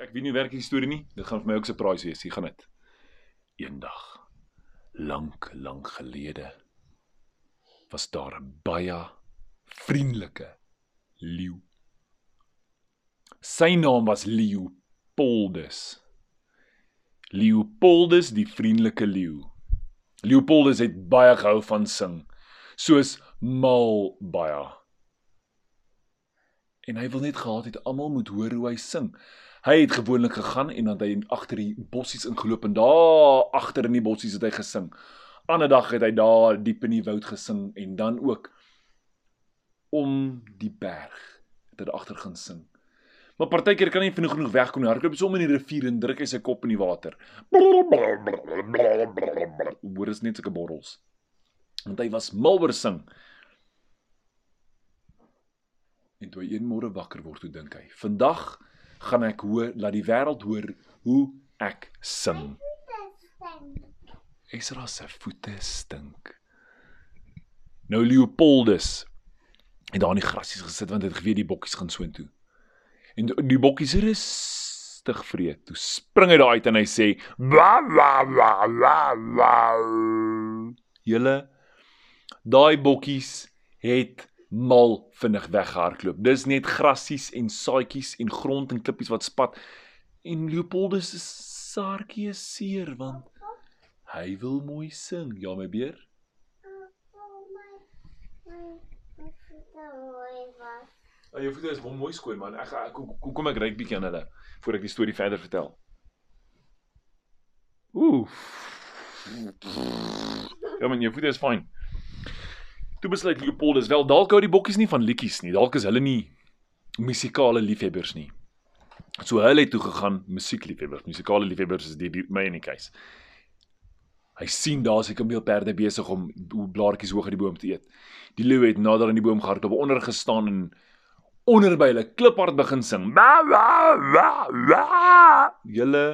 Ek weet nie werk die storie nie. Dit gaan vir my ook 'n surprise wees. Hier gaan dit. Eendag lank, lank gelede was daar 'n baie vriendelike leeu. Sy naam was Leopoldus. Leopoldus die vriendelike leeu. Leopoldus het baie gehou van sing, soos mal baie. En hy wil net gehad het almal moet hoor hoe hy sing. Hy het gewoonlik gegaan en dan hy agter die bossies ingeloop en daar agter in die bossies het hy gesing. Ander dag het hy daar diep in die woud gesing en dan ook om die berg het hy agter gaan sing. Maar partykeer kan hy vinnig genoeg wegkom nie. Hardloop hom in die rivier en druk hy sy kop in die water. Hoor is net sulke borrels. Want hy was mal oor sing. En toe hy een môre wakker word, toe dink hy: "Vandag gaan ek hoor, laat die wêreld hoor hoe ek sing." Esra se voete stink. Nou Leopoldus het daar in die grasies gesit want hy het geweet die bokkies gaan soontoe. En die bokkies rustig vreet. Toe spring hy daar uit en hy sê: "Wa wa wa wa wa." Julle daai bokkies het mal vinnig weggehardloop. Dis net grasies en saadjies en grond en klippies wat spat. En Leopoldus se saartjie is seer want hy wil mooi sing. Ja my beer. Ja, jou voete is mooi skoon man. Ek ek kom kom ek ry bietjie aan hulle voor ek die storie verder vertel. Ooh. Ja man, jou voete is fyn. Toe besluit Leopoldus wel dalk hou die bokkies nie van liedjies nie. Dalk is hulle nie musikale liefhebbers nie. So hulle het toe gegaan musiekliefhebbers. Musikale liefhebbers is die, die my en die keis. Hy sien daar se kameelperde besig om blaartjies hoog uit die boom te eet. Die leeu het nader aan die boom gehardloop, onder gestaan en onder by hulle kliphard begin sing. Wa wa wa wa. Julle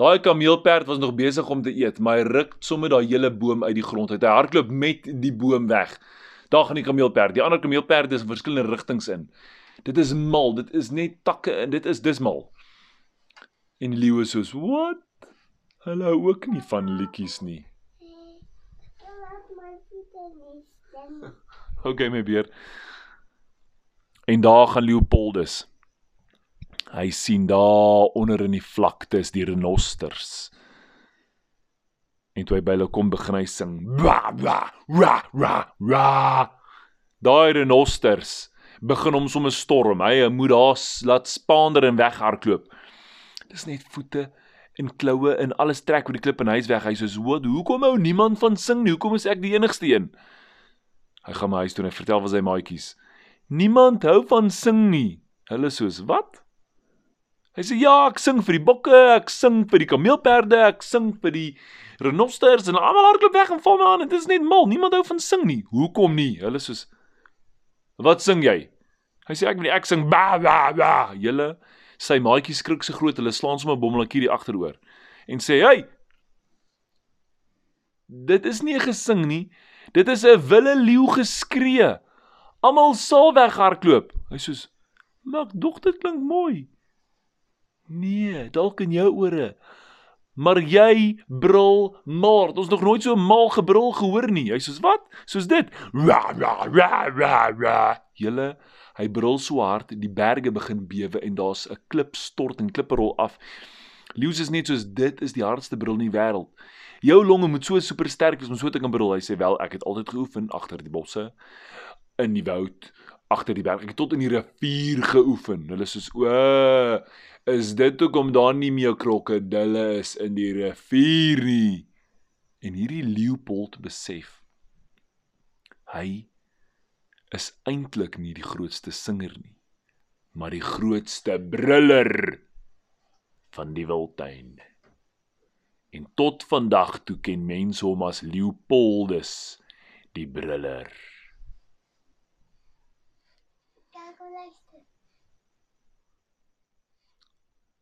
daai kameelperd was nog besig om te eet, maar hy ruk sommer daai hele boom uit die grond uit. Hy hardloop met die boom weg. Daar gaan die kameelperd. Die ander kameelperde is in verskillende rigtings in. Dit is mal, dit is net takke en dit is dis mal. En die leeu is soos, "What?" Hulle hou ook nie van liedjies nie. Okay, my beer. En daar gaan Leopoldus. Hy sien daar onder in die vlaktes die renosters. En toe hy by hulle kom begin hy sing. Wa wa wa wa wa. Daai renosters begin hom sommer storm. Hy moet daar laat spaander en weghardloop. Dis net voete en kloue en alles trek oor die klip en hy's weg. Hy sê: "Wat? Hoekom hou niemand van sing nie? Hoekom is ek die enigste een?" Hy gaan my huis toe en hy vertel vir sy maatjies: "Niemand hou van sing nie." Hulle soos: "Wat?" Hy sê: "Ja, ek sing vir die bokke, ek sing vir die kameelperde, ek sing vir die renosters en almal hardloop weg en val my aan. Dit is net mal. Niemand hou van sing nie. Hoekom nie?" Hulle soos: "Wat sing jy?" Hy sê: "Ek wil ek sing ba ba ba." Julle sy maatjie skrik so groot, hulle slaan sommer bommelatjie die agteroor en sê: "Hey! Dit is nie 'n gesing nie. Dit is 'n wille leeu geskree. Almal sal weghardloop." Hy sê: "Maar dog dit klink mooi." Nee, dalk in jou ore. Maar jy brul maar. Ons nog nooit so mal gebrul gehoor nie. Hy sê: "Wat? Soos dit?" Ra ra ra ra ra. Julle Hy brul so hard, die berge begin bewe en daar's 'n klip stort en klippe rol af. Leeu's is net soos dit is die hardste brul in die wêreld. Jou longe moet so super sterk wees om so te kan brul. Hy sê wel, ek het altyd geoefen agter die bosse in die woud, agter die berg. Ek het tot in die rivier geoefen. Hulle sê so, is dit hoekom daar nie meer krokodille is in die rivier nie? En hierdie leeupold besef hy is eintlik nie die grootste singer nie, maar die grootste bruller van die wildtuin. En tot vandag toe ken mense hom as Leopoldus die bruller.